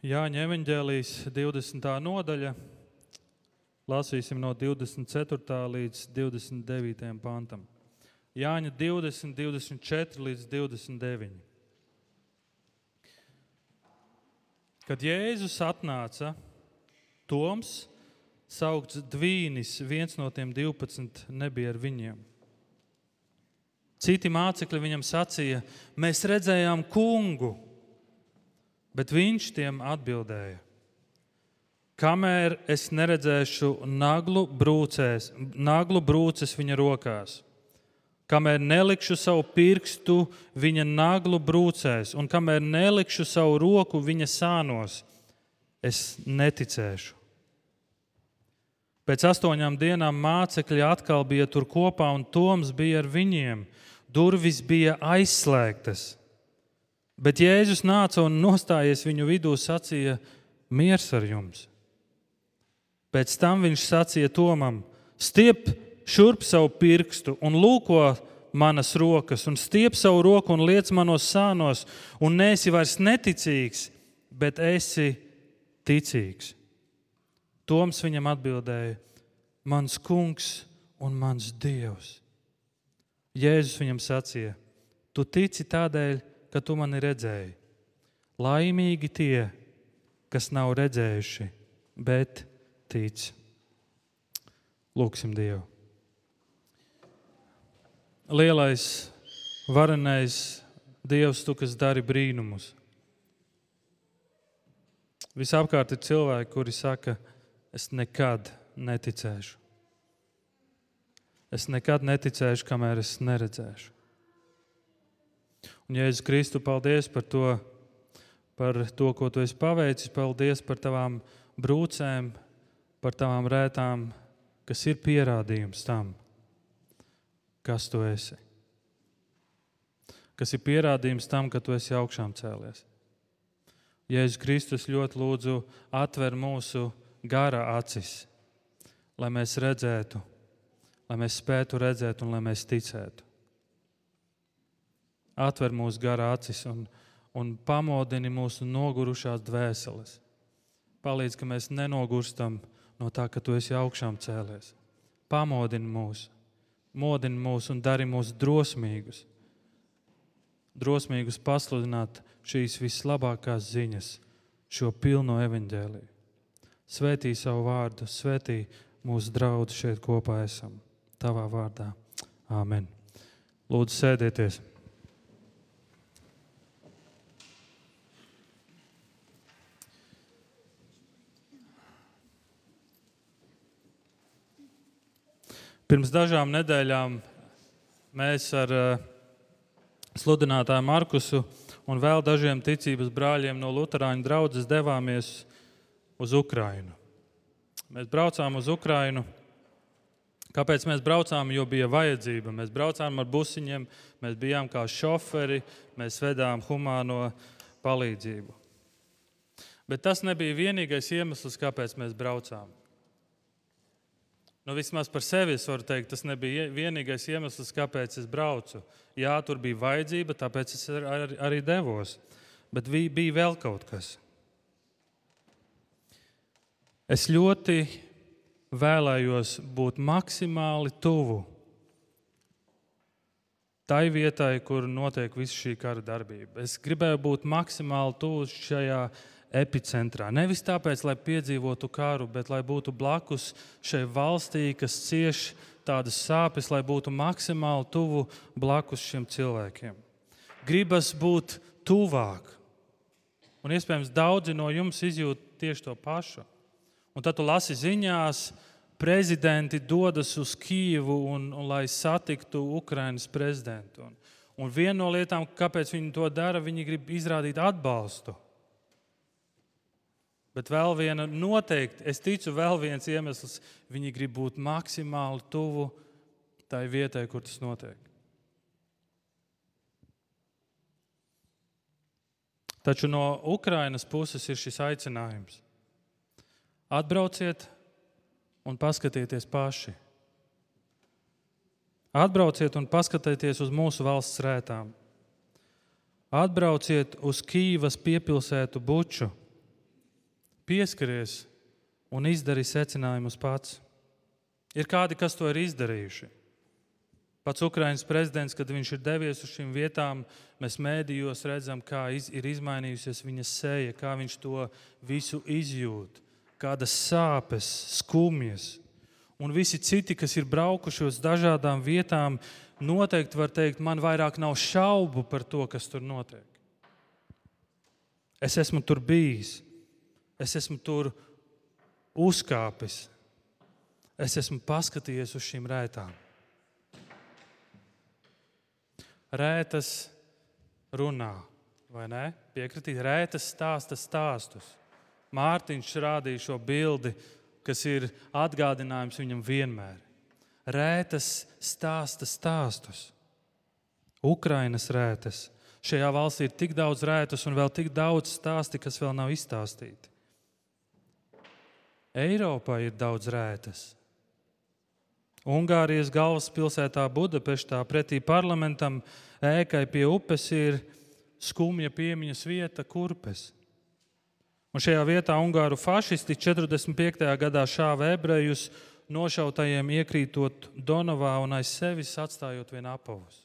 Jāņa evanģēlijas 20. nodaļa. Lasīsim no 24. līdz 29. pantam. Jāņa 20, 24 līdz 29. Kad Jēzus atnāca, Toms, saukts Dvīnis, viens no tiem 12, nebija ar viņiem. Citi mācekļi viņam sacīja, mēs redzējām kungu, bet viņš tiem atbildēja: Kamēr es neredzēšu naglu, brūcēs, naglu brūces viņa rokās, kamēr nelikšu savu pirkstu viņa naglu brūcēs, un kamēr nelikšu savu roku viņa sānos, es neticēšu. Pēc astoņām dienām mācekļi atkal bija tur kopā, un Toms bija ar viņiem. Durvis bija aizslēgtas. Bet Jēzus nāca un nostājies viņu vidū, sacīja: Miers ar jums! Pēc tam viņš sacīja Tomam: Stiep šurp savu pirkstu un lūko manas rokas, un stiep savu roku un liec manos sānos, un nesi vairs neticīgs, bet esi ticīgs. Toms viņam atbildēja: Mans kungs un mans dievs. Jēzus viņam sacīja: Tu tici tādēļ, ka tu mani redzēji. Laimīgi tie, kas nav redzējuši, bet tic. Lūksim Dievu. Lielais, varenais Dievs, tu, kas dari brīnumus. Visapkārt ir cilvēki, kuri saka, ka es nekad neticēšu. Es nekad neticēšu, kamēr es neredzēšu. Jēzus Kristu, paldies par to, par to, ko tu esi paveicis. Paldies par tavām brūcēm, par tavām rētām, kas ir pierādījums tam, kas tu esi. Kas ir pierādījums tam, ka tu esi augšām cēlies. Jēzus Kristus ļoti lūdzu atver mūsu gara acis, lai mēs redzētu, lai mēs spētu redzēt un lai mēs ticētu. Atver mūsu gara acis un, un pamodini mūsu nogurušās dvēseles. Palīdz, ka mēs nenogurstam no tā, ka tu esi augšām cēlies. Pamodini mūs, modini mūs un dari mūs drosmīgus. Drosmīgus pasludināt šīs vislabākās ziņas, šo pilno evaņģēliju. Svētī savu vārdu, svētī mūsu draugus šeit kopā esam. Tavā vārdā. Āmen. Lūdzu, sēdieties! Pirms dažām nedēļām mēs ar uh, sludinātāju Markusu un vēl dažiem ticības brāļiem no Lutāņu draugas devāmies uz Ukrajinu. Mēs braucām uz Ukrajinu. Kāpēc mēs braucām? Jo bija vajadzība. Mēs braucām ar busiņiem, mēs bijām kā šoferi, mēs vedām humāno palīdzību. Bet tas nebija vienīgais iemesls, kāpēc mēs braucām. Nu, vismaz par sevi es varu teikt, tas nebija vienīgais iemesls, kāpēc es braucu. Jā, tur bija vajadzība, tāpēc es arī devos. Bet bija vēl kaut kas. Es ļoti vēlējos būt maksimāli tuvu tai vietai, kur notiek visa šī kara darbība. Es gribēju būt maksimāli tuvu šajā epicentrā. Nevis tāpēc, lai piedzīvotu karu, bet lai būtu blakus šai valstī, kas cieš tādas sāpes, lai būtu maksimāli tuvu blakus šiem cilvēkiem. Gribas būt tuvāk. Un iespējams, daudzi no jums izjūt tieši to pašu. Un tad tu lasi ziņās, prezidenti dodas uz Kijevu, un, un, lai satiktu Ukraiņas prezidentu. Un, un viena no lietām, kāpēc viņi to dara, viņi grib izrādīt atbalstu. Bet vēl viena noteikti, es ticu, vēl viens iemesls, viņi grib būt maksimāli tuvu tai vietai, kur tas notiek. Taču no Ukrainas puses ir šis aicinājums. Atbrauciet un paskatieties paši. Atbrauciet un paskatieties uz mūsu valsts rētām. Atbrauciet uz Kīvas piepilsētu Buču. Pieskaries un izdarīji secinājumus pats. Ir kādi, kas to ir izdarījuši. Pats Ukraiņas prezidents, kad viņš ir devies uz šīm vietām, mēs mēdījos redzam, kā iz, ir izmainījusies viņa seja, kā viņš to visu izjūt, kādas sāpes, skumjas. Un visi citi, kas ir braukuši uz dažādām vietām, noteikti var teikt, man vairāk nav šaubu par to, kas tur notiek. Es esmu tur bijis, es esmu tur uzkāpis, es esmu paskatījies uz šīm rētām. Rētas runā, vai ne? Piekritīt, rētas stāsta stāstus. Mārtiņš rādīja šo bildi, kas ir atgādinājums viņam vienmēr. Rētas stāsta stāstus. Ukrainas rētas. Šajā valstī ir tik daudz rētas un vēl tik daudz stāsti, kas vēl nav izstāstīti. Eiropā ir daudz rētas. Ungārijas galvaspilsētā Budapeštā pretī parlamentam ēkai pie upes ir skumja piemiņas vieta Kurpes. Un šajā vietā Ungāru fašisti 45. gadā šāva ebrejus, nošautajiem iekrītot Donovā un aiz sevis atstājot vien apavus.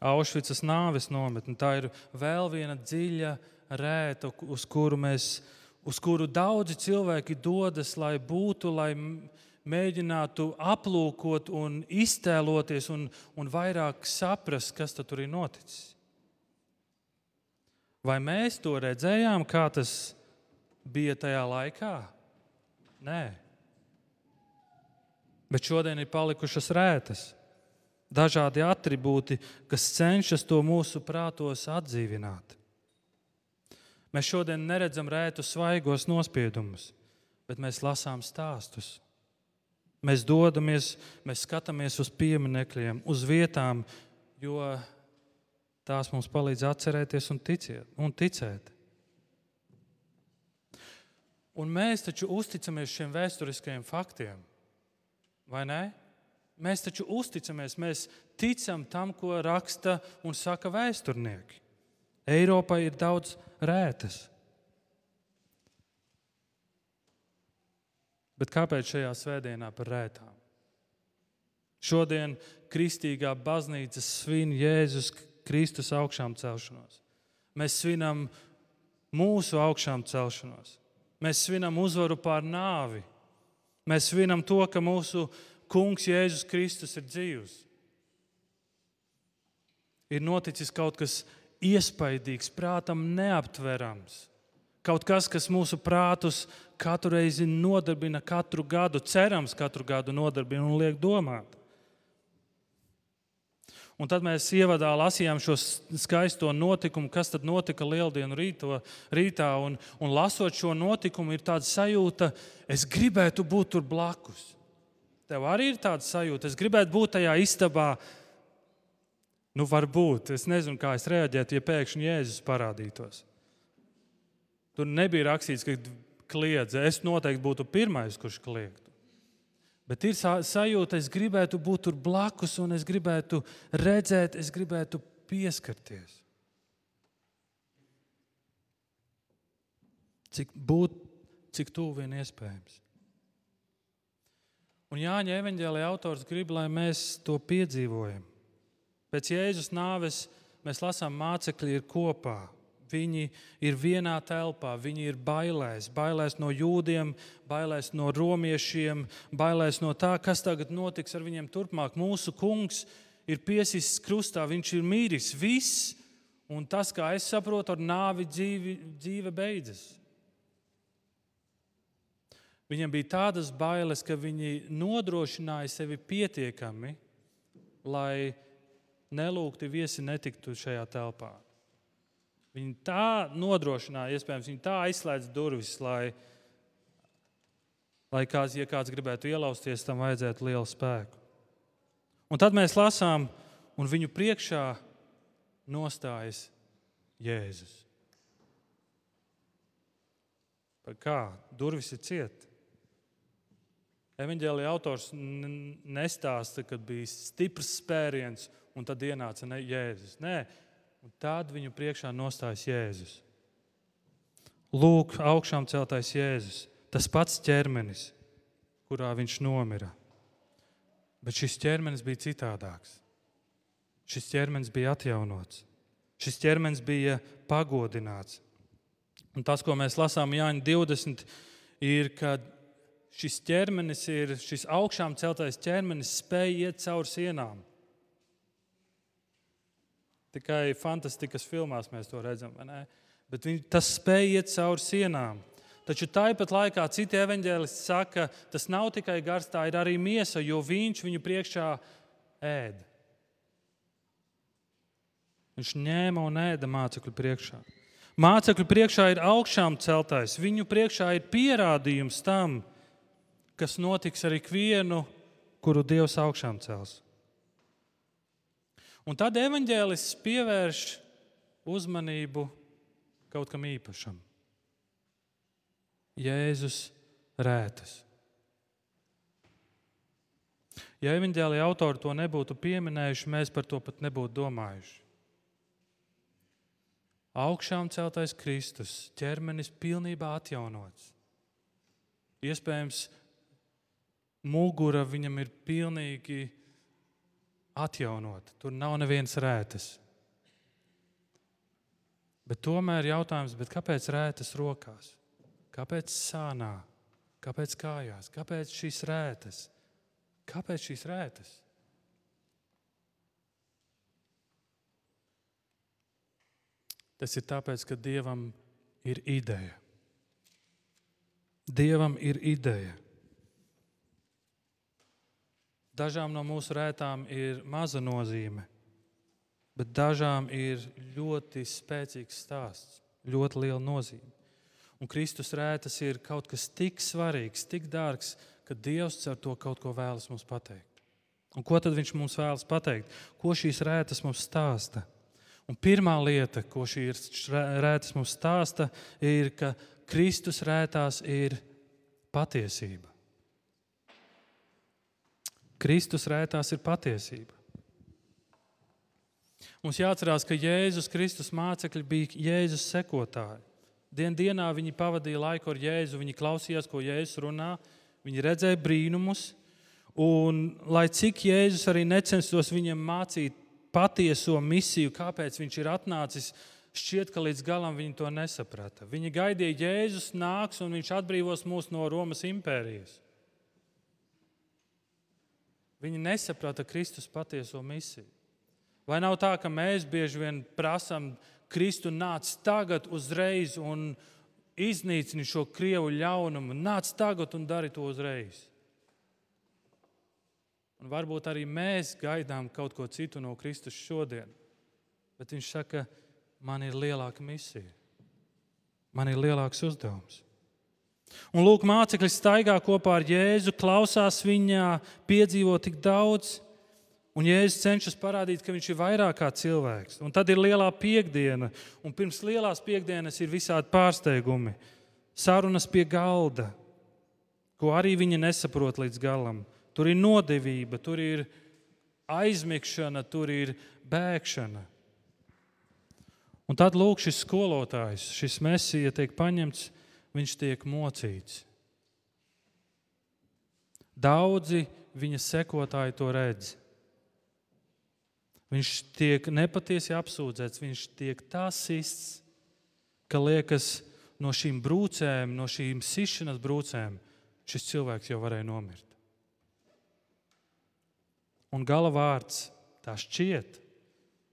Aušvicas nāves nometne tā ir vēl viena dziļa rēta, uz kuru mēs uz kuru daudzi cilvēki dodas, lai būtu, lai mēģinātu aplūkot un iztēloties un, un vairāk saprast, kas tur ir noticis. Vai mēs to redzējām, kā tas bija tajā laikā? Nē. Bet šodien ir palikušas rētas, dažādi attribūti, kas cenšas to mūsu prātos atdzīvināt. Mēs šodien neredzam rētu svaigos nospiedumus, bet mēs lasām stāstus. Mēs dodamies, mēs skatāmies uz pieminekļiem, uz vietām, jo tās mums palīdz atcerēties un, ticiet, un ticēt. Un mēs taču uzticamies šiem vēsturiskajiem faktiem, vai ne? Mēs taču uzticamies, mēs ticam tam, ko raksta un saka vēsturnieki. Eiropā ir daudz rētas. Bet kāpēc šajā svētdienā par rētām? Šodien kristīgā baznīca svin Jēzus Kristus augšām celšanos. Mēs svinam mūsu augšām celšanos. Mēs svinam uzvaru pār nāvi. Mēs svinam to, ka mūsu kungs Jēzus Kristus ir dzīvs. Ir noticis kaut kas iespaidīgs, prātam neaptverams. Kaut kas, kas mūsu prātus katru reizi nodarbina, katru gadu, cerams, katru gadu nodarbina un liek domāt. Un tad mēs ievadā lasījām šo skaisto notikumu, kas tad notika Lieldienu rīto, rītā. Un, un lasot šo notikumu, ir tāda sajūta, es gribētu būt tur blakus. Tev arī ir tāda sajūta, es gribētu būt tajā istabā, Nu, varbūt es nezinu, kā es reaģētu, ja pēkšņi Jēzus parādītos. Tur nebija rakstīts, ka kliedza. Es noteikti būtu pirmais, kurš kliegtu. Bet ir sajūta, es gribētu būt tur blakus, un es gribētu redzēt, es gribētu pieskarties. Cik būt, cik tuvu vien iespējams. Un Jāņa evanģēlīja autors grib, lai mēs to piedzīvojam. Pēc Jēzus nāves mēs lasām, mācekļi ir kopā. Viņi ir vienā telpā, viņi ir bailēs, bailēs no jūdiem, bailēs no romiešiem, bailēs no tā, kas tagad notiks ar viņiem turpmāk. Mūsu kungs ir piesists krustā, viņš ir mīris. Viss, un tas, kā es saprotu, ar nāvi dzīvi, dzīve beidzas. Viņam bija tādas bailes, ka viņi nodrošināja sevi pietiekami, lai nelūgti viesi netiktu šajā telpā. Viņi tā nodrošināja, iespējams, viņi tā aizslēdz durvis, lai, lai kāds, ja kāds gribētu ielausties, tam vajadzētu lielu spēku. Un tad mēs lasām, un viņu priekšā nostājas Jēzus. Par kā? Durvis ir cietas. Evanģēlija autors nestāsta, ka bija stiprs spēriens un tad ienāca ne Jēzus. Nē, un tad viņu priekšā nostājas Jēzus. Lūk, augšām celtais Jēzus, tas pats ķermenis, kurā viņš nomira. Bet šis ķermenis bija citādāks. Šis ķermenis bija atjaunots. Šis ķermenis bija pagodināts. Un tas, ko mēs lasām Jāņa 20, ir, ka šis ķermenis ir, šis augšām celtais ķermenis spēja iet cauri sienām. Tikai fantastikas filmās mēs to redzam. Bet viņi, tas spēja iet cauri sienām. Taču tāpat laikā citi evaņģēlisti saka, tas nav tikai gars, tā ir arī miesa, jo viņš viņu priekšā ēd. Viņš ņēma un ēda mācekļu priekšā. Mācekļu priekšā ir augšām celtais, viņu priekšā ir pierādījums tam, kas notiks ar ikvienu, kuru Dievs augšām cels. Un tad evanģēlists pievērš uzmanību kaut kam īpašam. Jēzus rētas. Ja evanģēlīja autori to nebūtu pieminējuši, mēs par to pat nebūtu domājuši. Augšām celtais Kristus, ķermenis pilnībā atjaunots. Iespējams, mugura viņam ir pilnīgi atjaunota. Tur nav nevienas rētas. Bet tomēr jautājums, kāpēc rētas rokās? Kāpēc sānā? Kāpēc kājās? Kāpēc šīs rētas? Kāpēc šīs rētas? Tas ir tāpēc, ka Dievam ir ideja. Dievam ir ideja. Dažām no mūsu rētām ir maza nozīme, bet dažām ir ļoti spēcīgs stāsts, ļoti liela nozīme. Un Kristus rētas ir kaut kas tik svarīgs, tik dārgs, ka Dievs ar to kaut ko vēlas mums pateikt. Un ko tad Viņš mums vēlas pateikt? Ko šīs rētas mums stāsta? Un pirmā lieta, ko šīs rētas mums stāsta, ir, ka Kristus rētās ir patiesība. Kristus rētās ir patiesība. Mums jāatcerās, ka Jēzus Kristus mācekļi bija Jēzus sekotāji. Dien dienā viņi pavadīja laiku ar Jēzu, viņi klausījās, ko Jēzus runā, viņi redzēja brīnumus. Un, lai cik Jēzus arī necenstos viņiem mācīt patieso misiju, kāpēc viņš ir atnācis, šķiet, ka līdz galam viņi to nesaprata. Viņi gaidīja, Jēzus nāks un viņš atbrīvos mūs no Romas impērijas. Viņi nesaprata Kristus patieso misiju. Vai nav tā, ka mēs bieži vien prasām, Kristu nāc tagad, uzreiz un iznīcini šo krievu ļaunumu, nāc tagad un dari to uzreiz? Un varbūt arī mēs gaidām kaut ko citu no Kristus šodien. Bet viņš saka, man ir lielāka misija, man ir lielāks uzdevums. Un lūk, mācekļi staigā kopā ar Jēzu, klausās viņā, piedzīvo tik daudz. Un Jēzus cenšas parādīt, ka viņš ir vairāk kā cilvēks. Un tad ir lielā piekdiena, un pirms lielās piekdienas ir visādi pārsteigumi. Sarunas pie galda, ko arī viņi nesaprot līdz galam. Tur ir nodevība, tur ir aizmigšana, tur ir bēgšana. Un tad lūk, šis skolotājs, šis mesija tiek paņemts viņš tiek mocīts. Daudzi viņa sekotāji to redz. Viņš tiek nepatiesi apsūdzēts, viņš tiek tā sists, ka liekas, no šīm brūcēm, no šīm sišanas brūcēm, šis cilvēks jau varēja nomirt. Un gala vārds tā šķiet,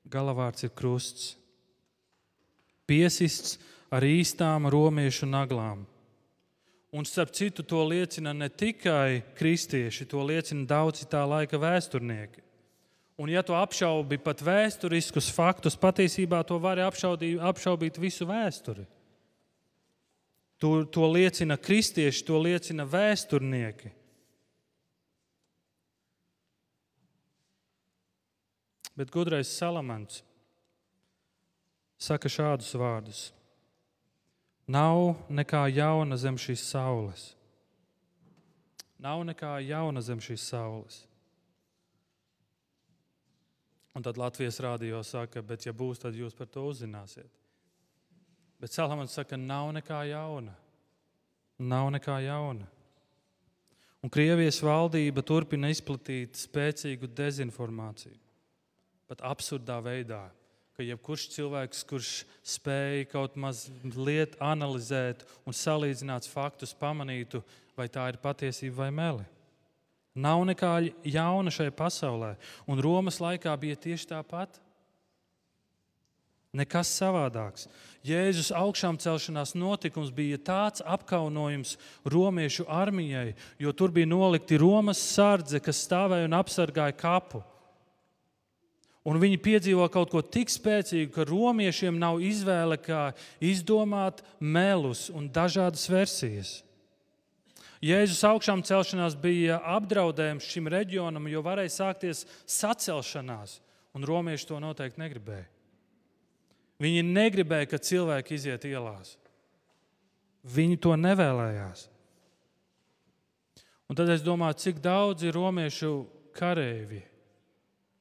gala vārds ir krusts. Piesists ar īstām romiešu naglām. Un, starp citu, to liecina ne tikai kristieši, to liecina daudzi tā laika vēsturnieki. Un, ja tu apšaubi pat vēsturiskus faktus, patiesībā to var apšaubīt, visu vēsturi. To, to liecina kristieši, to liecina vēsturnieki. Bet gudrais Salamans saka šādus vārdus: Nav nekā jauna zem šīs saules. Nav nekā jauna zem šīs saules. Un tad Latvijas rādio saka, bet ja būs, tad jūs par to uzzināsiet. Bet Salamans saka, nav nekā jauna. Nav nekā jauna. Un Krievijas valdība turpina izplatīt spēcīgu dezinformāciju. Pat absurdā veidā, ka jebkurš cilvēks, kurš spēja kaut mazliet analizēt un salīdzināt faktus, pamanītu, vai tā ir patiesība vai meli. Nav nekā jauna šajā pasaulē, un Romas laikā bija tieši tāpat. Nekas savādāks. Jēzus augšām celšanās notikums bija tāds apkaunojums romiešu armijai, jo tur bija nolikti Romas sardze, kas stāvēja un apsargāja kapu. Un viņi piedzīvo kaut ko tik spēcīgu, ka romiešiem nav izvēle, kā izdomāt melus un dažādas versijas. Jēzus augšām celšanās bija apdraudējums šim reģionam, jo varēja sākties sacelšanās, un romieši to noteikti negribēja. Viņi negribēja, ka cilvēki iziet ielās. Viņi to nevēlējās. Un tad es domāju, cik daudzi romiešu kareivi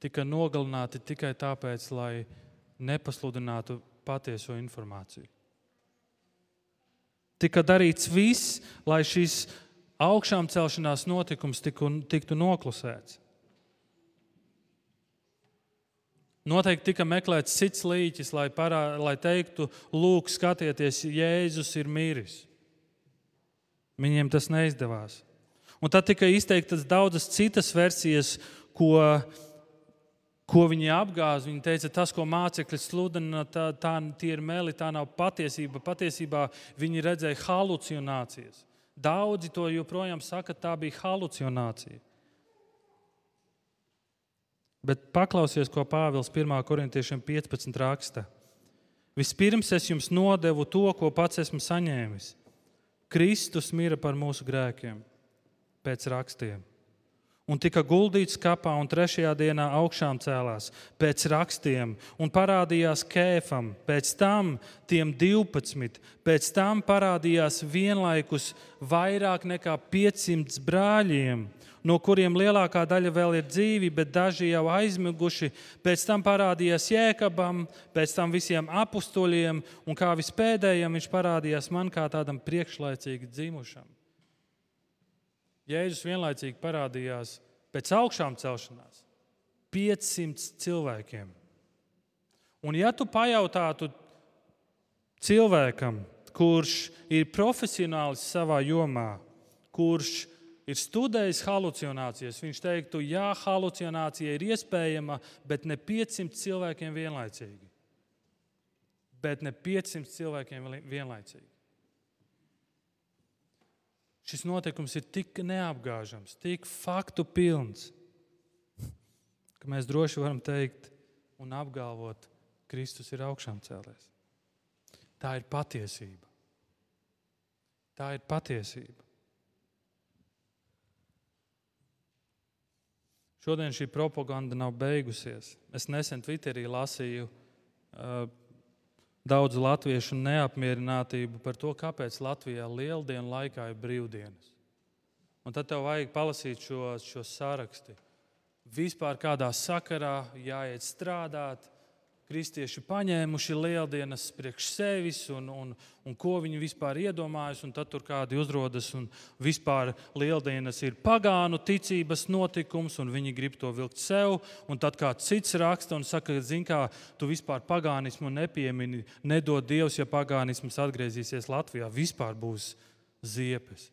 tika nogalināti tikai tāpēc, lai nepasludinātu patieso informāciju. Tika darīts viss, lai šis augšām celšanās notikums tiktu, tiktu noklusēts. Noteikti tika meklēts cits līķis, lai, parā, lai teiktu, lūk, skatieties, Jēzus ir miris. Viņiem tas neizdevās. Un tad tika izteiktas daudzas citas versijas, ko, ko viņi apgāza. Viņi teica, tas, ko mācekļi sludina, tā, tā ir meli, tā nav patiesība. Patiesībā viņi redzēja halucinācijas. Daudzi to joprojām saka, tā bija halucinācija. Bet paklausies, ko Pāvils 1. korintiešiem 15 raksta. Vispirms es jums nodevu to, ko pats esmu saņēmis. Kristus mira par mūsu grēkiem pēc rakstiem un tika guldīts kapā, un trešajā dienā augšām cēlās pēc rakstiem, un parādījās kēfam, pēc tam tiem 12, pēc tam parādījās vienlaikus vairāk nekā 500 brāļiem. No kuriem lielākā daļa vēl ir dzīvi, bet daži jau aizmiguši. Pēc tam parādījās Jēkabam, pēc tam visiem apstuļiem, un kā vispēdējiem viņš parādījās man kā tādam priekšlaicīgi dzimušam. Jēzus vienlaicīgi parādījās pēc augšām celšanās 500 cilvēkiem. Un ja tu pajautātu cilvēkam, kurš ir profesionālis savā jomā, kurš ir studējis halucinācijas, viņš teiktu, jā, halucinācija ir iespējama, bet ne 500 cilvēkiem vienlaicīgi. Bet ne 500 cilvēkiem vienlaicīgi. Šis notikums ir tik neapgāžams, tik faktu pilns, ka mēs droši varam teikt un apgalvot, ka Kristus ir augšām cēlēs. Tā ir patiesība. Tā ir patiesība. Šodien šī propaganda nav beigusies. Es nesen Twitterī lasīju uh, daudzu latviešu neapmierinātību par to, kāpēc Latvijā lieldienu laikā ir brīvdienas. Un tad tev vajag palasīt šo, šo sarakstu. Vispār kādā sakarā jāiet strādāt, kristieši paņēmuši lieldienas priekš sevis un, un, un ko viņi vispār iedomājas. Tad tur kādi uzrodas un vispār lieldienas ir pagānu ticības notikums un viņi grib to vilkt sev. Un tad kāds cits raksta un saka, zini, kā tu vispār pagānismu nepiemini, nedod Dievs, ja pagānisms atgriezīsies Latvijā, vispār būs ziepes.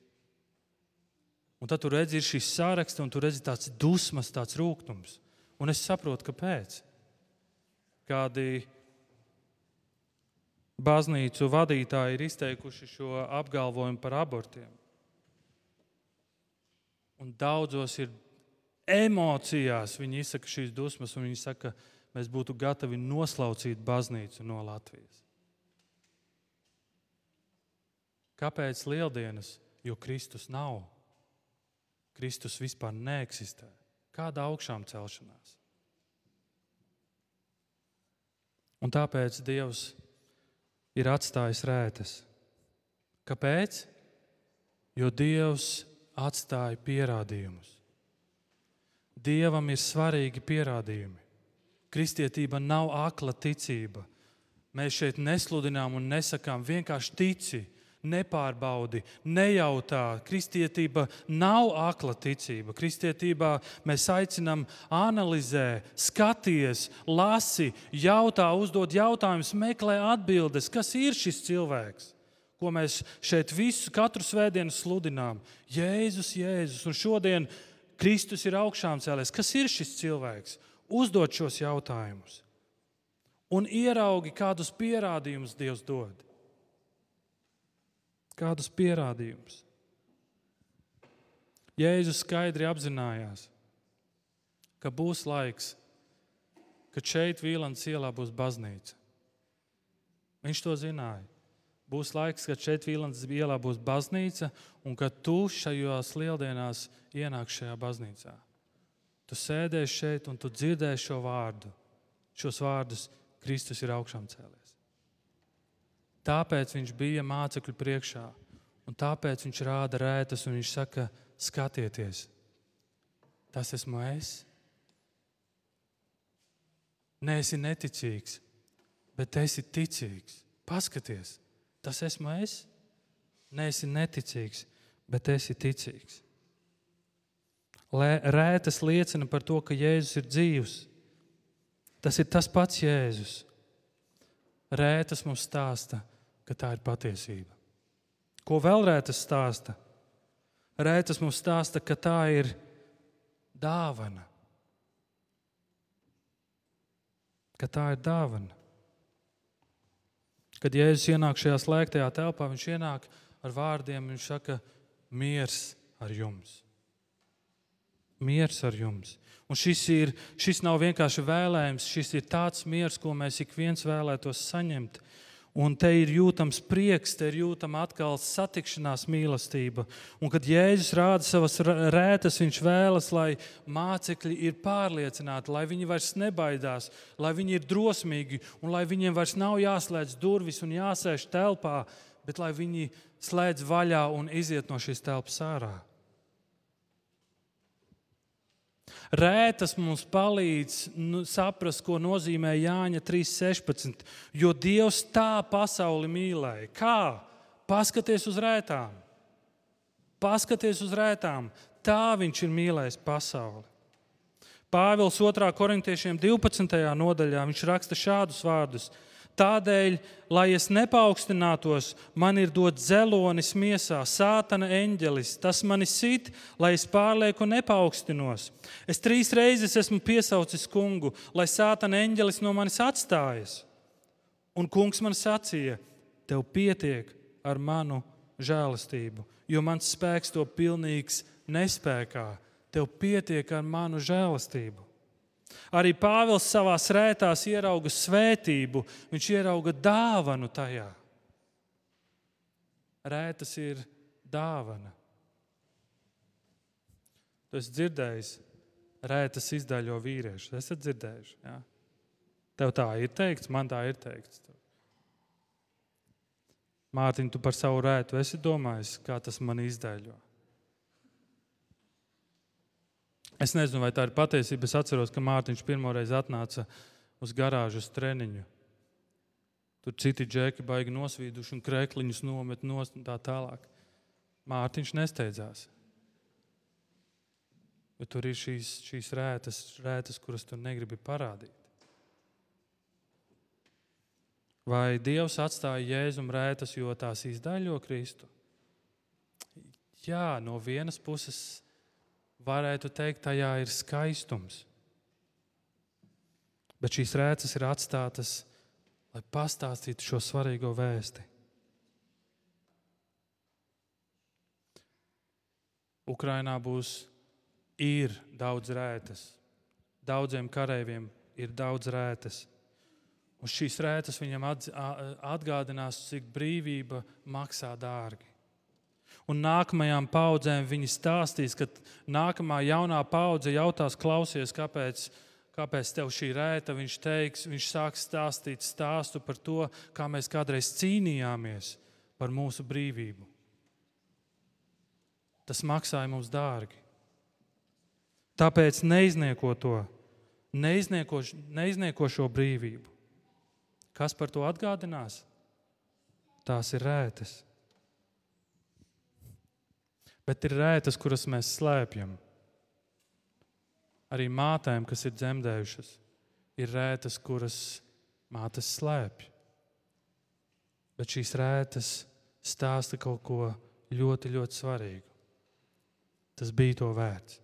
Un tad tur redzi šis saraksts, un tur redzi tāds dusmas, tāds rūkums. Un es saprotu, kāpēc kādi baznīcu vadītāji ir izteikuši šo apgalvojumu par abortiem. Un daudzos ir emocijās, viņi izsaka šīs dusmas, un viņi saka, mēs būtu gatavi noslaucīt baznīcu no Latvijas. Kāpēc lieldienas? Jo Kristus nav. Kristus vispār neeksistē. Kāda augšām celšanās? Un tāpēc Dievs ir atstājis rētas. Kāpēc? Jo Dievs atstāja pierādījumus. Dievam ir svarīgi pierādījumi. Kristietība nav akla ticība. Mēs šeit nesludinām un nesakām vienkārši tici, nepārbaudi, nejautā. Kristietība nav akla ticība. Kristietībā mēs aicinām analizē, skaties, lasi, jautā, uzdod jautājumus, meklē atbildes, kas ir šis cilvēks. Ko mēs šeit visu katru svētdienu sludinām? Jēzus, Jēzus. Un šodien Kristus ir augšām cēlies. Kas ir šis cilvēks? Uzdod šos jautājumus. Un ieraugi, kādus pierādījumus Dievs dod. Kādus pierādījumus? Jēzus skaidri apzinājās, ka būs laiks, kad šeit Vīlāns ielā būs baznīca. Viņš to zināja. Būs laiks, kad šeit Vīlāns ielā būs baznīca, un kad tu šajās lieldienās ienāks šajā baznīcā. Tu sēdēsi šeit un tu dzirdēsi šo vārdu. Šos vārdus Kristus ir augšām cēlējis. Tāpēc viņš bija mācekļu priekšā, un tāpēc viņš rāda rētas, un viņš saka, skatieties, tas esmu es. Nē, esi neticīgs, bet esi ticīgs. Paskaties, tas esmu es. Nē, esi neticīgs, bet esi ticīgs. Rētas liecina par to, ka Jēzus ir dzīvs. Tas ir tas pats Jēzus. Rētas mums stāsta, ka tā ir patiesība. Ko vēl rētas stāsta? Rētas mums stāsta, ka tā ir dāvana. Ka tā ir dāvana. Kad Jēzus ienāk šajā slēgtajā telpā, viņš ienāk ar vārdiem, viņš saka, miers ar jums. Miers ar jums. Un šis, ir, šis nav vienkārši vēlējums, šis ir tāds miers, ko mēs ik viens vēlētos saņemt. Un te ir jūtams prieks, te ir jūtama atkal satikšanās mīlestība. Un, kad Jēzus rāda savas rētas, viņš vēlas, lai mācekļi ir pārliecināti, lai viņi vairs nebaidās, lai viņi ir drosmīgi un lai viņiem vairs nav jāslēdz durvis un jāsēž telpā, bet lai viņi slēdz vaļā un iziet no šīs telpas ārā. Rētas mums palīdz nu, saprast, ko nozīmē Jāņa 3.16. Jo Dievs tā pasauli mīlēja. Kā? Paskaties uz rētām. Paskaties uz rētām. Tā viņš ir mīlējis pasauli. Pāvils 2. korintiešiem 12. nodaļā viņš raksta šādus vārdus: Tādēļ, lai es nepaukstinātos, man ir dots zelonis miesā, sātana eņģelis. Tas mani sit, lai es pārlieku nepaukstinos. Es trīs reizes esmu piesaucis kungu, lai sātana eņģelis no manis atstājas. Un kungs man sacīja, tev pietiek ar manu žēlastību, jo mans spēks to pilnīgs nespējā. Tev pietiek ar manu žēlastību. Arī Pāvils savā rētās ierauga svētību, viņš ierauga dāvanu tajā. Rētas ir dāvana. Tu esi dzirdējis, rētas izdaļo vīriešu. Esat dzirdējuši? Ja? Tev tā ir teikts, man tā ir teikts. Mārtiņ, tu par savu rētu esi domājis, kā tas man izdaļo. Es nezinu, vai tā ir patiesība. Es atceros, ka Mārtiņš pirmoreiz atnāca uz garāžu uz treniņu. Tur citi džeki baigi nosvīduši un krēkliņus nomet nost un tā tālāk. Mārtiņš nesteidzās. Bet tur ir šīs, šīs rētas, rētas, kuras tu negribi parādīt. Vai Dievs atstāja jēzumu rētas, jo tās izdaļo Kristu? Jā, no vienas puses varētu teikt, tajā ir skaistums. Bet šīs rēcas ir atstātas, lai pastāstītu šo svarīgo vēsti. Ukrainā būs ir daudz rētas. Daudziem kareiviem ir daudz rētas. Un šīs rētas viņam atgādinās, cik brīvība maksā dārgi un nākamajām paudzēm viņi stāstīs, kad nākamā jaunā paudze jautās, klausies, kāpēc, kāpēc tev šī rēta, viņš teiks, viņš sāks stāstīt stāstu par to, kā mēs kādreiz cīnījāmies par mūsu brīvību. Tas maksāja mums dārgi. Tāpēc neiznieko to, neiznieko, neiznieko šo brīvību. Kas par to atgādinās? Tās ir rētas. Bet ir rētas, kuras mēs slēpjam. Arī mātēm, kas ir dzemdējušas, ir rētas, kuras mātes slēpj. Bet šīs rētas stāsta kaut ko ļoti, ļoti svarīgu. Tas bija to vērts.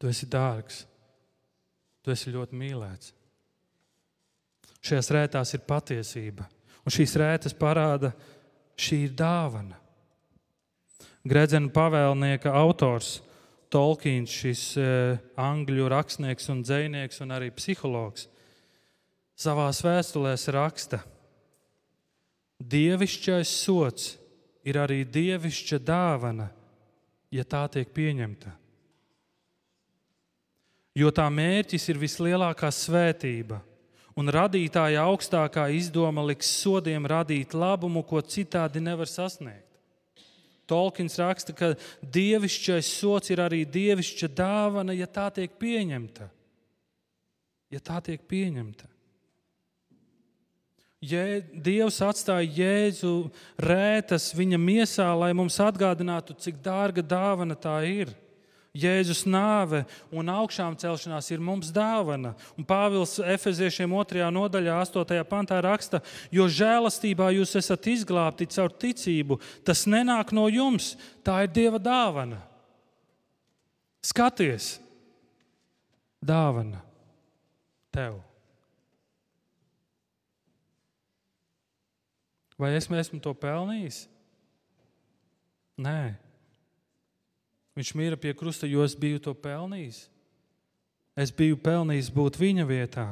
Tu esi dārgs, tu esi ļoti mīlēts. Šajās rētās ir patiesība, un šīs rētas parāda, šī ir dāvana. Gredzena pavēlnieka autors Tolkiens, šis e, angļu rakstnieks un dzinieks un arī psihologs, savā vēstulē raksta, ka Dievišķais sots ir arī dievišķa dāvana, ja tā tiek pieņemta. Jo tā mērķis ir vislielākā svētība, un radītāja augstākā izdoma liks sodiem radīt labumu, ko citādi nevar sasniegt. Tolkiens raksta, ka dievišķais sots ir arī dievišķa dāvana, ja tā tiek pieņemta. Ja tā tiek pieņemta. Jē, Dievs atstāja Jēzu rētas viņa miesā, lai mums atgādinātu, cik dārga dāvana tā ir. Jēzus nāve un augšām celšanās ir mums dāvana. Un Pāvils Efeziešiem 2. nodaļā, 8. pantā raksta, jo žēlastībā jūs esat izglābti caur ticību. Tas nenāk no jums, tā ir Dieva dāvana. Skaties, dāvana tev! Vai es esmu to pelnījis? Nē. Viņš mīra pie krusta, jo es biju to pelnījis. Es biju pelnījis būt viņa vietā.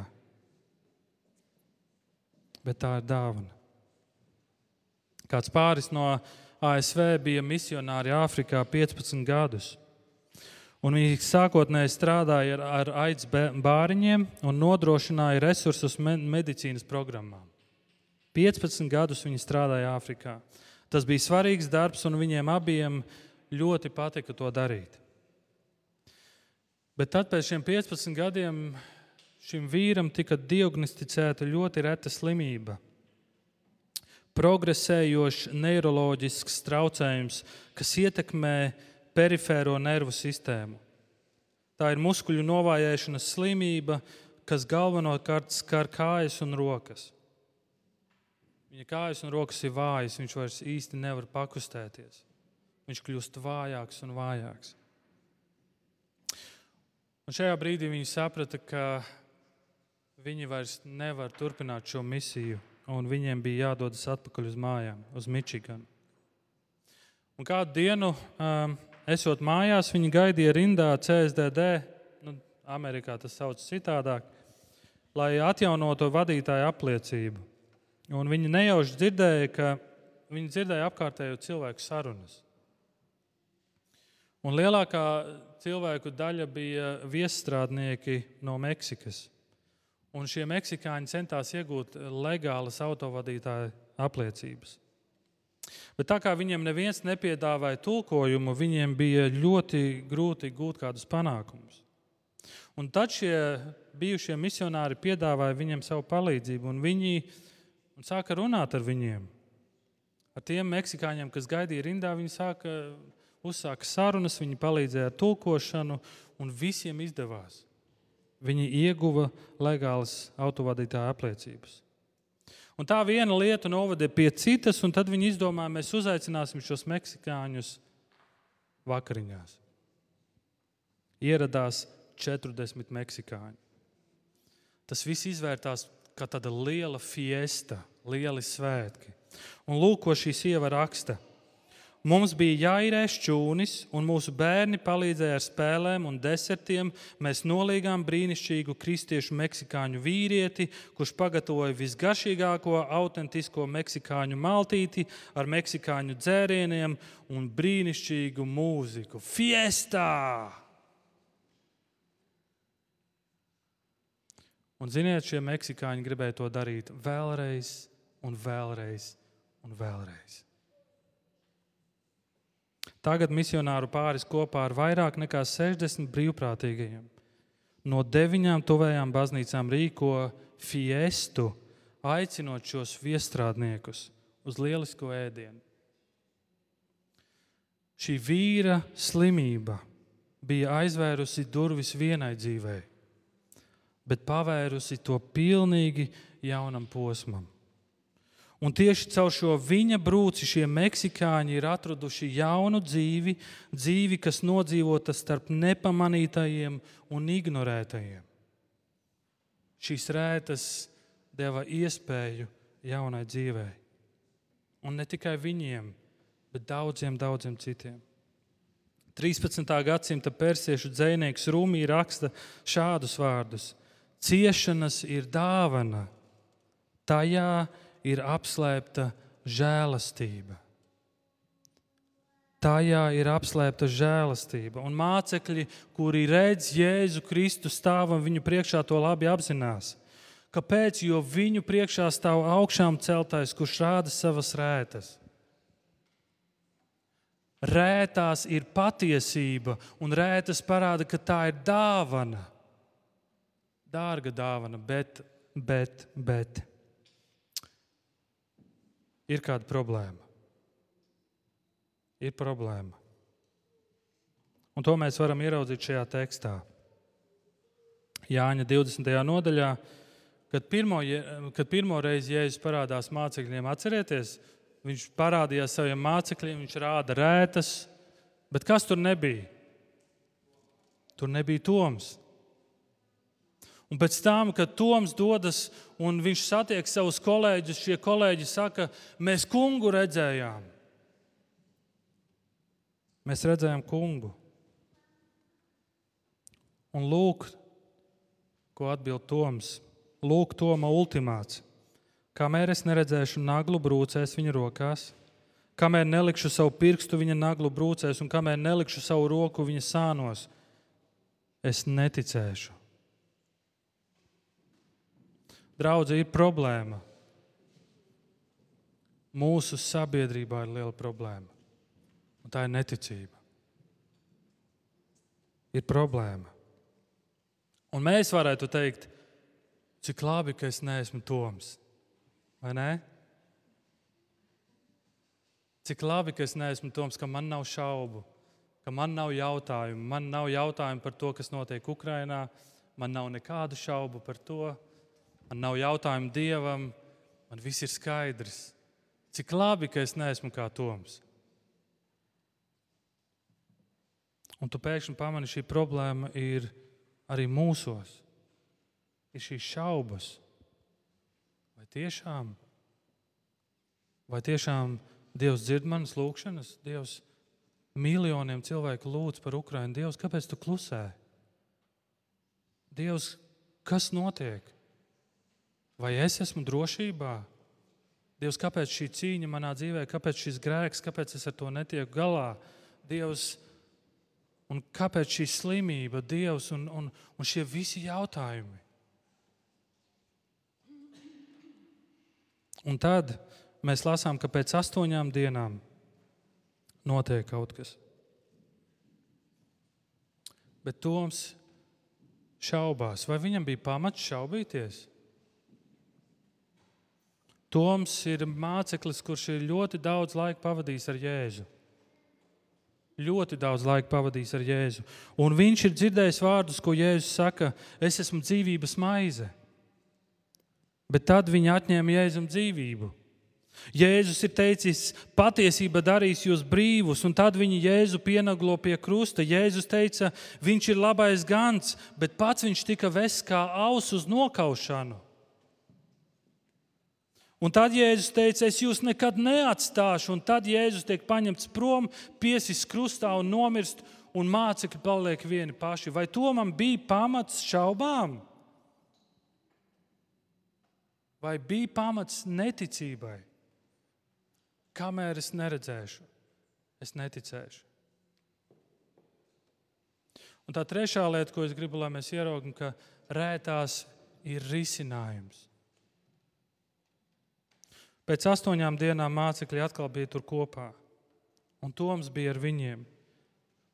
Bet tā ir dāvana. Kāds pāris no ASV bija misionāri Āfrikā 15 gadus. Un viņi sākotnēji strādāja ar, ar aids bāriņiem un nodrošināja resursus medicīnas programmām. 15 gadus viņi strādāja Āfrikā. Tas bija svarīgs darbs, un viņiem abiem ļoti patika to darīt. Bet tad pēc šiem 15 gadiem šim vīram tika diagnosticēta ļoti reta slimība. Progresējošs neiroloģisks traucējums, kas ietekmē perifēro nervu sistēmu. Tā ir muskuļu novājēšanas slimība, kas galvenokārt skar kājas un rokas. Viņa kājas un rokas ir vājas, viņš vairs īsti nevar pakustēties. Viņš kļūst vājāks un vājāks. Un šajā brīdī viņi saprata, ka viņi vairs nevar turpināt šo misiju, un viņiem bija jādodas atpakaļ uz mājām, uz Mičiganu. Un kādu dienu, um, esot mājās, viņi gaidīja rindā CSDD, nu, Amerikā tas sauc citādāk, lai atjaunotu vadītāju apliecību. Un viņi nejauši dzirdēja, ka viņi dzirdēja apkārtējo cilvēku sarunas. Un lielākā cilvēku daļa bija viesstrādnieki no Meksikas. Un šie meksikāņi centās iegūt legālas autovadītāja apliecības. Bet tā kā viņiem neviens nepiedāvāja tulkojumu, viņiem bija ļoti grūti gūt kādus panākumus. Un tad šie bijušie misionāri piedāvāja viņiem savu palīdzību, un viņi un sāka runāt ar viņiem. Ar tiem meksikāņiem, kas gaidīja rindā, viņi sāka uzsāka sarunas, viņi palīdzēja ar tulkošanu, un visiem izdevās. Viņi ieguva legālas autovadītāja apliecības. Un tā viena lieta novada pie citas, un tad viņi izdomāja, mēs uzaicināsim šos meksikāņus vakariņās. Ieradās 40 meksikāņi. Tas viss izvērtās kā tāda liela fiesta lieli svētki. Un lūk, ko šī sieva raksta. Mums bija jāīrē šķūnis, un mūsu bērni palīdzēja ar spēlēm un desertiem. Mēs nolīgām brīnišķīgu kristiešu meksikāņu vīrieti, kurš pagatavoja visgaršīgāko, autentisko meksikāņu maltīti ar meksikāņu dzērieniem un brīnišķīgu mūziku. Fiestā! Un, ziniet, šie meksikāņi gribēja to darīt vēlreiz, un vēlreiz, un vēlreiz. Tagad misionāru pāris kopā ar vairāk nekā 60 brīvprātīgajiem no deviņām tuvējām baznīcām rīko fiestu aicinot šos viestrādniekus uz lielisko ēdienu. Šī vīra slimība bija aizvērusi durvis vienai dzīvei, bet pavērusi to pilnīgi jaunam posmam. Un tieši caur šo viņa brūci šie meksikāņi ir atraduši jaunu dzīvi, dzīvi, kas nodzīvota starp nepamanītajiem un ignorētajiem. Šīs rētas deva iespēju jaunai dzīvei. Un ne tikai viņiem, bet daudziem, daudziem citiem. 13. gadsimta persiešu dzinieks Rūmī raksta šādus vārdus: Ciešanas ir dāvana, tajā ir apslēpta žēlastība. Tajā ir apslēpta žēlastība. Un mācekļi, kuri redz Jēzu Kristu stāvam viņu priekšā, to labi apzinās. Kāpēc? Jo viņu priekšā stāv augšām celtais, kurš rāda savas rētas. Rētās ir patiesība, un rētas parāda, ka tā ir dāvana. Dārga dāvana, bet, bet, bet ir kāda problēma. Ir problēma. Un to mēs varam ieraudzīt šajā tekstā. Jāņa 20. nodaļā, kad pirmo, kad pirmo reizi Jēzus parādās mācekļiem, atcerieties, viņš parādījās saviem mācekļiem, viņš rāda rētas, bet kas tur nebija? Tur nebija Toms. Un pēc tam, kad Toms dodas un viņš satiek savus kolēģus, šie kolēģi saka, mēs kungu redzējām. Mēs redzējām kungu. Un lūk, ko atbild Toms. Lūk, Toma ultimāts. Kamēr es neredzēšu naglu brūcēs viņa rokās, kamēr nelikšu savu pirkstu viņa naglu brūcēs un kamēr nelikšu savu roku viņa sānos, es neticēšu. Draudze ir problēma. Mūsu sabiedrībā ir liela problēma. Un tā ir neticība. Ir problēma. Un mēs varētu teikt, cik labi, ka es neesmu Toms. Vai ne? Cik labi, ka es neesmu Toms, ka man nav šaubu, ka man nav jautājumu. Man nav jautājumu par to, kas notiek Ukrajinā. Man nav nekādu šaubu par to, man nav jautājumu dievam, man viss ir skaidrs. Cik labi, ka es neesmu kā Toms. Un tu pēkšņi pamani, šī problēma ir arī mūsos. Ir šīs šaubas. Vai tiešām, vai tiešām Dievs dzird manas lūgšanas? Dievs miljoniem cilvēku lūdz par Ukrajinu. Dievs, kāpēc tu klusē? Dievs, kas notiek? Vai es esmu drošībā? Dievs, kāpēc šī cīņa manā dzīvē, kāpēc šis grēks, kāpēc es ar to netieku galā? Dievs, un kāpēc šī slimība, Dievs, un, un, un šie visi jautājumi? Un tad mēs lasām, ka pēc astoņām dienām notiek kaut kas. Bet Toms šaubās, vai viņam bija pamats šaubīties? Toms ir māceklis, kurš ir ļoti daudz laika pavadījis ar Jēzu. Ļoti daudz laika pavadījis ar Jēzu. Un viņš ir dzirdējis vārdus, ko Jēzus saka: Es esmu dzīvības maize. Bet tad viņi atņēma Jēzum dzīvību. Jēzus ir teicis, patiesība darīs jūs brīvus, un tad viņi Jēzu pienaglo pie krusta. Jēzus teica, viņš ir labais gans, bet pats viņš tika vests kā aus uz nokaušanu. Un tad Jēzus teica, es jūs nekad neatstāšu, un tad Jēzus tiek paņemts prom, piesis krustā un nomirst, un mācekļi paliek vieni paši. Vai to man bija pamats šaubām? Vai bija pamats neticībai? Kamēr es neredzēšu, es neticēšu. Un tā trešā lieta, ko es gribu, lai mēs ieraugam, ka rētās ir risinājums. Pēc astoņām dienām mācekļi atkal bija tur kopā, un Toms bija ar viņiem.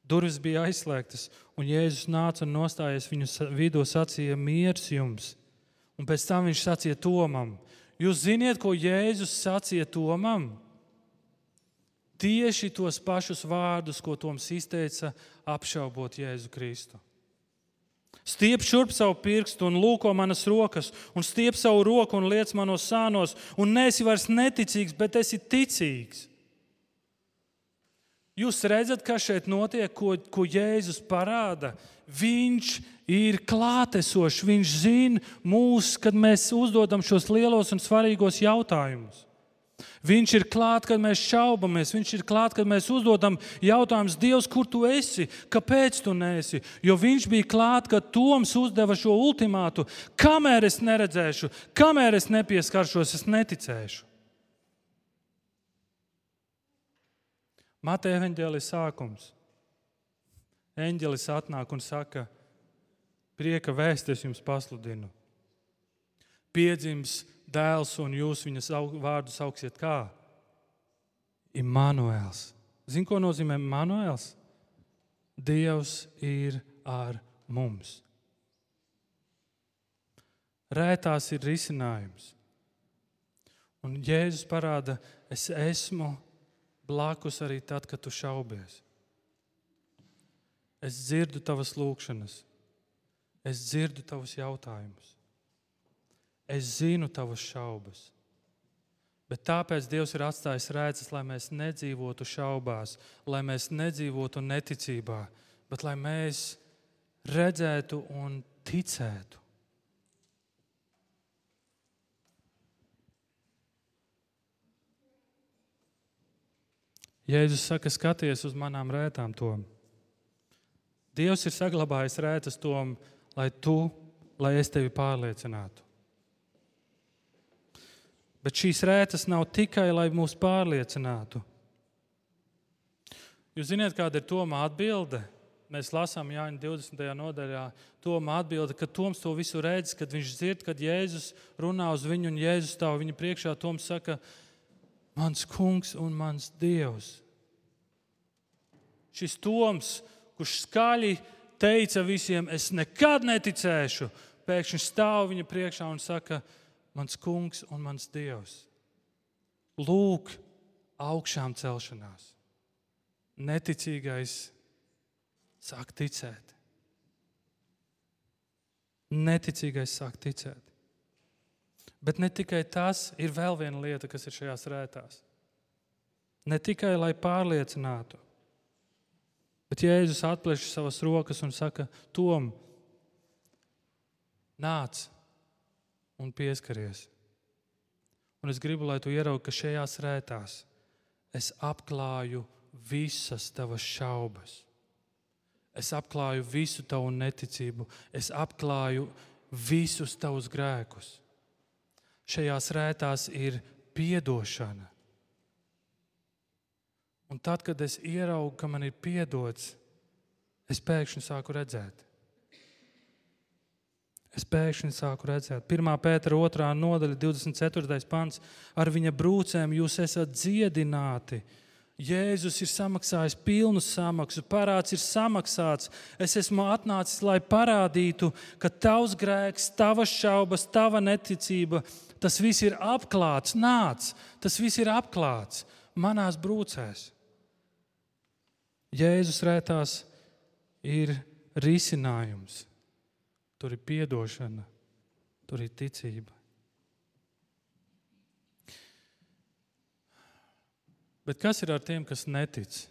Durvis bija aizslēgtas, un Jēzus nāca un nostājies viņu vidū, sacīja: Mieres jums! Un pēc tam viņš sacīja Tomam, Jūs zināt, ko Jēzus sacīja Tomam? Tieši tos pašus vārdus, ko Toms izteica, apšaubot Jēzu Kristu. Stiep šurp savu pirkstu un lūko manas rokas, un stiep savu roku un liec manos sānos, un nesi vairs neticīgs, bet esi ticīgs. Jūs redzat, kas šeit notiek, ko, ko Jēzus parāda. Viņš ir klātesošs, viņš zina mūs, kad mēs uzdodam šos lielos un svarīgos jautājumus. Viņš ir klāt, kad mēs šaubamies, viņš ir klāt, kad mēs uzdodam jautājumus, Dievs, kur tu esi, kāpēc tu nesi. Jo viņš bija klāt, kad Toms uzdeva šo ultimātu, kamēr es neredzēšu, kamēr es nepieskaršos, es neticēšu. Mateja evanģēlijas sākums. Eņģelis atnāk un saka, prieka vēsties jums pasludinu. Piedzims dēls, un jūs viņa vārdu sauksiet kā? Immanuēls. Zini, ko nozīmē Immanuēls? Dievs ir ar mums. Rētās ir risinājums. Un Jēzus parāda, es esmu blakus arī tad, kad tu šaubies. Es dzirdu tavas lūgšanas, es dzirdu tavus jautājumus. Es zinu tavas šaubas. Bet tāpēc Dievs ir atstājis rēcas, lai mēs nedzīvotu šaubās, lai mēs nedzīvotu neticībā, bet lai mēs redzētu un ticētu. Jēzus saka, skaties uz manām rētām, tom. Dievs ir saglabājis rētas tom, lai tu, lai es tevi pārliecinātu. Bet šīs rētas nav tikai, lai mūs pārliecinātu. Jūs zināt, kāda ir Toma atbilde? Mēs lasām Jāņa 20. nodaļā, Toma atbilde, ka Toms to visu redz, kad viņš dzird, kad Jēzus runā uz viņu un Jēzus stāv viņa priekšā. Toms saka, mans kungs un mans dievs. Šis Toms, kurš skaļi teica visiem, es nekad neticēšu, pēkšņi stāv viņa priekšā un saka, mans kungs un mans dievs. Lūk, augšām celšanās. Neticīgais sāk ticēt. Neticīgais sāk ticēt. Bet ne tikai tas, ir vēl viena lieta, kas ir šajās rētās. Ne tikai lai pārliecinātu, bet Jēzus atplēš savas rokas un saka, Tom, nāc, un pieskaries. Un es gribu, lai tu ieraugi, ka šajās rētās es apklāju visas tavas šaubas. Es apklāju visu tavu neticību, es apklāju visus tavus grēkus. Šajās rētās ir piedošana. Un tad, kad es ieraugu, ka man ir piedots, es pēkšņi sāku redzēt. Es pēkšņi sāku redzēt, 1. pētera 2. nodaļa, 24. pants. Ar viņa brūcēm jūs esat dziedināti. Jēzus ir samaksājis pilnu samaksu, parāds ir samaksāts. Es esmu atnācis, lai parādītu, ka tavs grēks, tavas šaubas, tava neticība, tas viss ir apklāts, nāc, tas viss ir apklāts manās brūcēs. Jēzus rētās ir risinājums. Tur ir piedošana, tur ir ticība. Bet kas ir ar tiem, kas netic?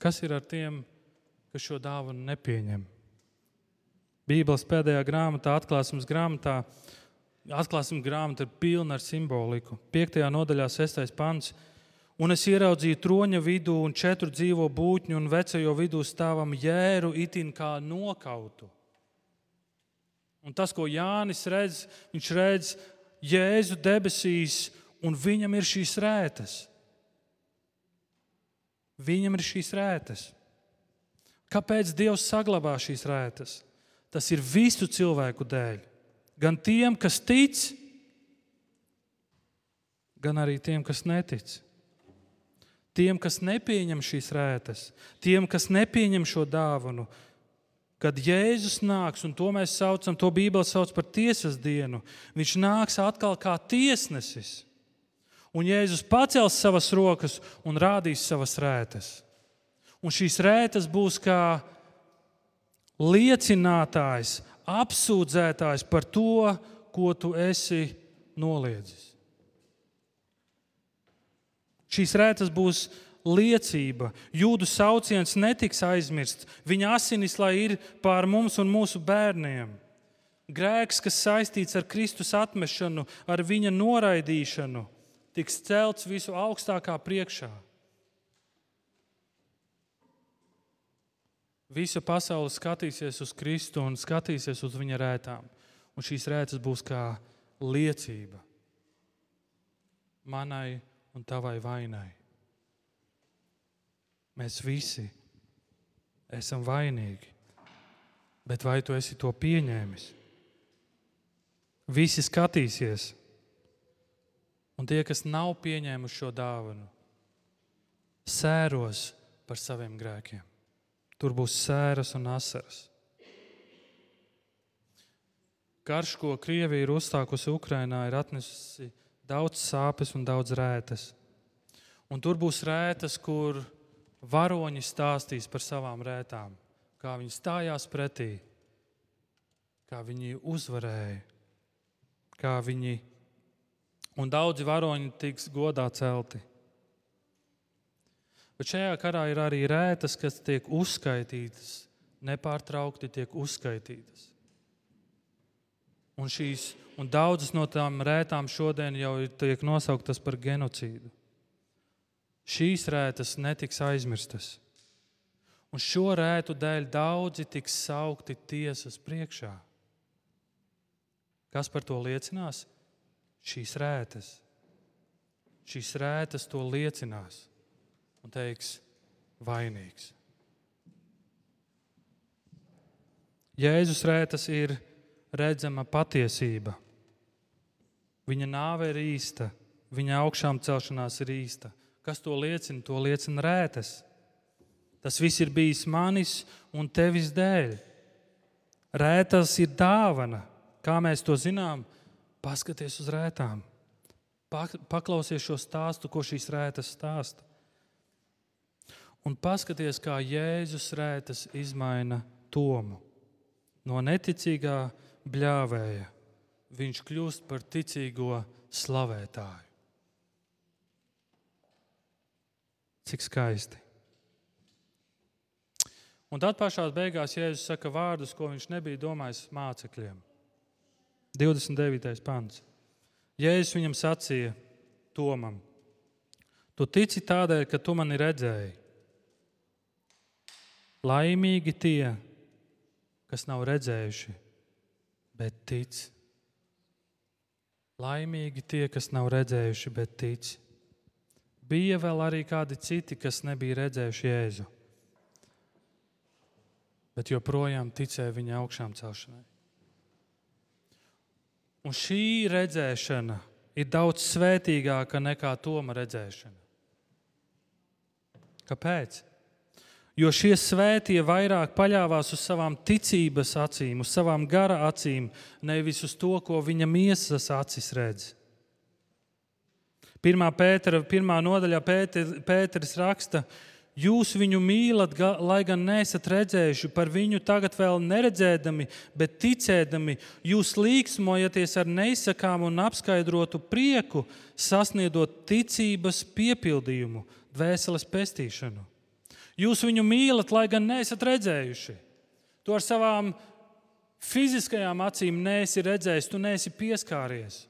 Kas ir ar tiem, kas šo dāvanu nepieņem? Bībeles pēdējā grāmatā, atklāsmes grāmatā, atklāsmes grāmata ir pilna ar simboliku. 5. nodaļā, 6. pants. Un es ieraudzīju troņa vidū un četru dzīvo būtņu, un vecajo vidū stāvam jēru itin kā nokautu. Un tas, ko Jānis redz, viņš redz Jēzu debesīs, un viņam ir šīs rētas. Viņam ir šīs rētas. Kāpēc Dievs saglabā šīs rētas? Tas ir visu cilvēku dēļ. Gan tiem, kas tic, gan arī tiem, kas netic tiem, kas nepieņem šīs rētas, tiem, kas nepieņem šo dāvanu, kad Jēzus nāks, un to mēs saucam, to Bībeli sauc par tiesas dienu, viņš nāks atkal kā tiesnesis. Un Jēzus pacels savas rokas un rādīs savas rētas. Un šīs rētas būs kā liecinātājs, apsūdzētājs par to, ko tu esi noliedzis. Šīs rētas būs liecība. Jūdu sauciens netiks aizmirsts. Viņa asinis lai ir pār mums un mūsu bērniem. Grēks, kas saistīts ar Kristus atmešanu, ar viņa noraidīšanu, tiks celts visu augstākā priekšā. Visa pasaule skatīsies uz Kristu un skatīsies uz viņa rētām. Un šīs rētas būs kā liecība manai un tavai vainai. Mēs visi esam vainīgi. Bet vai tu esi to pieņēmis? Visi skatīsies, un tie, kas nav pieņēmuši šo dāvanu, sēros par saviem grēkiem. Tur būs sēras un asaras. Karš, ko Krievija ir uzstākusi Ukrajinā, ir atnesusi daudz sāpes un daudz rētas. Un tur būs rētas, kur varoņi stāstīs par savām rētām, kā viņi stājās pretī, kā viņi uzvarēja, kā viņi un daudzi varoņi tiks godā celti. Bet šajā karā ir arī rētas, kas tiek uzskaitītas, nepārtraukti tiek uzskaitītas. Un, šīs, un daudzas no tām rētām šodien jau tiek nosauktas par genocīdu šīs rētas netiks aizmirstas. Un šo rētu dēļ daudzi tiks saukti tiesas priekšā. Kas par to liecinās? Šīs rētas. Šīs rētas to liecinās un teiks, vainīgs. Jēzus rētas ir redzama patiesība. Viņa nāve ir īsta, viņa augšām celšanās ir īsta. Kas to liecina? To liecina rētas. Tas viss ir bijis manis un tevis dēļ. Rētas ir dāvana. Kā mēs to zinām? Paskaties uz rētām. Paklausies šo stāstu, ko šīs rētas stāsta. Un paskaties, kā Jēzus rētas izmaina tomu. No neticīgā bļāvēja viņš kļūst par ticīgo slavētāju. Cik skaisti. Un tad pašā beigās Jēzus saka vārdus, ko viņš nebija domājis mācekļiem. 29. pants. Jēzus viņam sacīja, Tomam, tu tici tādēļ, ka tu mani redzēji. Laimīgi tie, kas nav redzējuši, bet tic. Laimīgi tie, kas nav redzējuši, bet tic. Bija vēl arī kādi citi, kas nebija redzējuši Jēzu, bet joprojām ticēja viņa augšām celšanai. Un šī redzēšana ir daudz svētīgāka nekā Toma redzēšana. Kāpēc? Jo šie svētie vairāk paļāvās uz savām ticības acīm, uz savām gara acīm, nevis uz to, ko viņa miesas acis redz. Pirmā, Pētera, pirmā nodaļā Pēter, Pēters raksta, Jūs viņu mīlat, lai gan neesat redzējuši, par viņu tagad vēl neredzēdami, bet ticēdami, jūs līksmojaties ar neizsakāmu un apskaidrotu prieku, sasniedzot ticības piepildījumu, dvēseles pestīšanu. Jūs viņu mīlat, lai gan neesat redzējuši. To ar savām fiziskajām acīm neesi redzējis, tu neesi pieskāries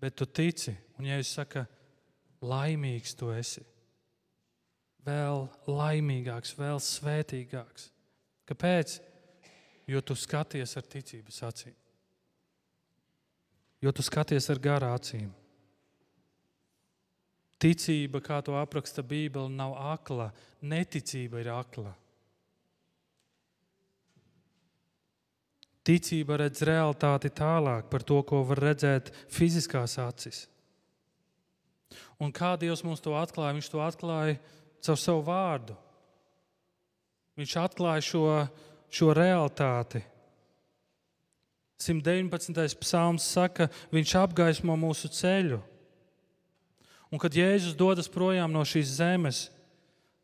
bet tu tici. Un, ja jūs sakat, laimīgs tu esi, vēl laimīgāks, vēl svētīgāks. Kāpēc? Jo tu skaties ar ticības acīm. Jo tu skaties ar garā acīm. Ticība, kā to apraksta Bībele, nav akla. Neticība ir akla. Ticība redz realitāti tālāk par to, ko var redzēt fiziskās acis. Un kā Dievs mums to atklāja? Viņš to atklāja caur savu vārdu. Viņš atklāja šo, šo realitāti. 119. psalms saka, viņš apgaismo mūsu ceļu. Un kad Jēzus dodas projām no šīs zemes,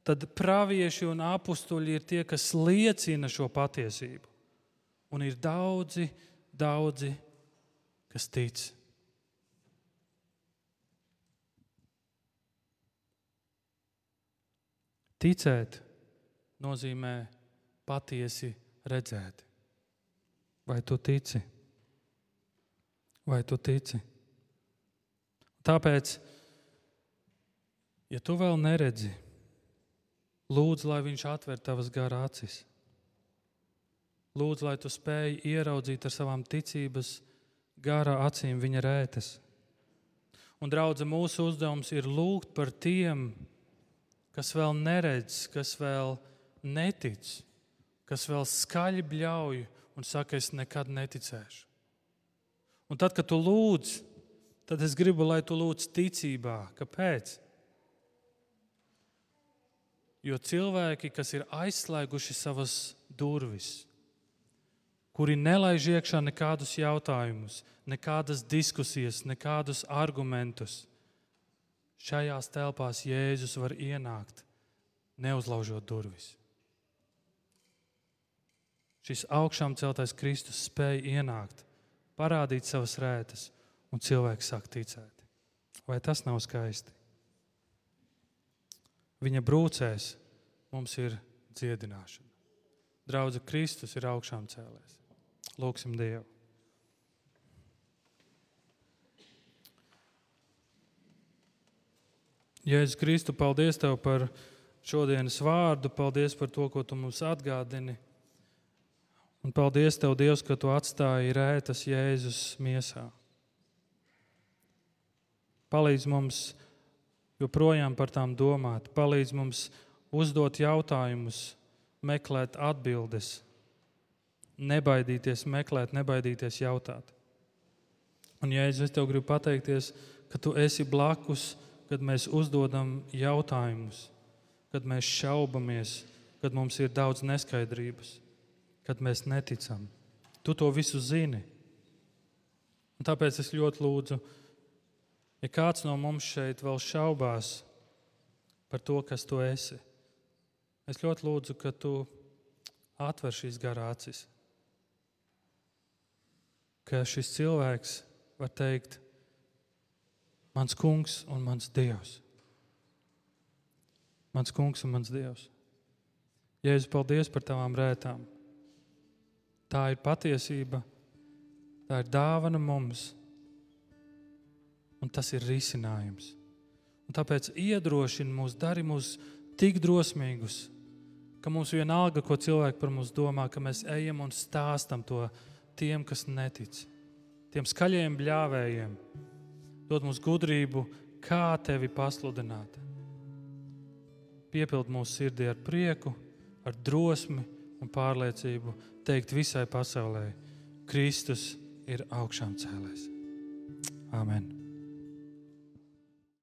tad pravieši un apstuļi ir tie, kas liecina šo patiesību. Un ir daudzi, daudzi, kas tic. Ticēt nozīmē patiesi redzēt. Vai tu tici? Vai tu tici? Tāpēc, ja tu vēl neredzi, lūdzu, lai Viņš atver tavas garā acis. Lūdzu, lai tu spēj ieraudzīt ar savām ticības garā acīm viņa rētas. Un, draudzē, mūsu uzdevums ir lūgt par tiem, kas vēl neredz, kas vēl netic, kas vēl skaļi bļauj un saka, es nekad neticēšu. Un tad, kad tu lūdz, tad es gribu, lai tu lūdz ticībā. Kāpēc? Jo cilvēki, kas ir aizslēguši savas durvis, kuri nelaiž iekšā nekādus jautājumus, nekādas diskusijas, nekādus argumentus, šajās telpās Jēzus var ienākt, neuzlaužot durvis. Šis augšām celtais Kristus spēja ienākt, parādīt savas rētas, un cilvēks sāk ticēt. Vai tas nav skaisti? Viņa brūcēs mums ir dziedināšana. Draudze Kristus ir augšām cēlēs. Lūksim Dievu! Jēzus Kristu, paldies Tev par šodienas vārdu, paldies par to, ko Tu mums atgādini. Un paldies Tev, Dievs, ka Tu atstāji rētas Jēzus miesā. Palīdz mums joprojām par tām domāt, palīdz mums uzdot jautājumus, meklēt atbildes, nebaidīties meklēt, nebaidīties jautāt. Un, Jēzus, es Tev gribu pateikties, ka Tu esi blakus, kad mēs uzdodam jautājumus, kad mēs šaubamies, kad mums ir daudz neskaidrības kad mēs neticam. Tu to visu zini. Un tāpēc es ļoti lūdzu, ja kāds no mums šeit vēl šaubās par to, kas tu esi, es ļoti lūdzu, ka tu atver šīs garā acis. Ka šis cilvēks var teikt, mans kungs un mans dievs. Mans kungs un mans dievs. Jēzus, paldies par tavām rētām. Tā ir patiesība, tā ir dāvana mums, un tas ir risinājums. Un tāpēc iedrošina mūs, dari mūs tik drosmīgus, ka mums vienalga, ko cilvēki par mums domā, ka mēs ejam un stāstam to tiem, kas netic, tiem skaļiem bļāvējiem, dod mums gudrību, kā tevi pasludināt. Piepild mūsu sirdī ar prieku, ar drosmi un pārliecību teikt visai pasaulē, Kristus ir augšām cēlēs. Amen.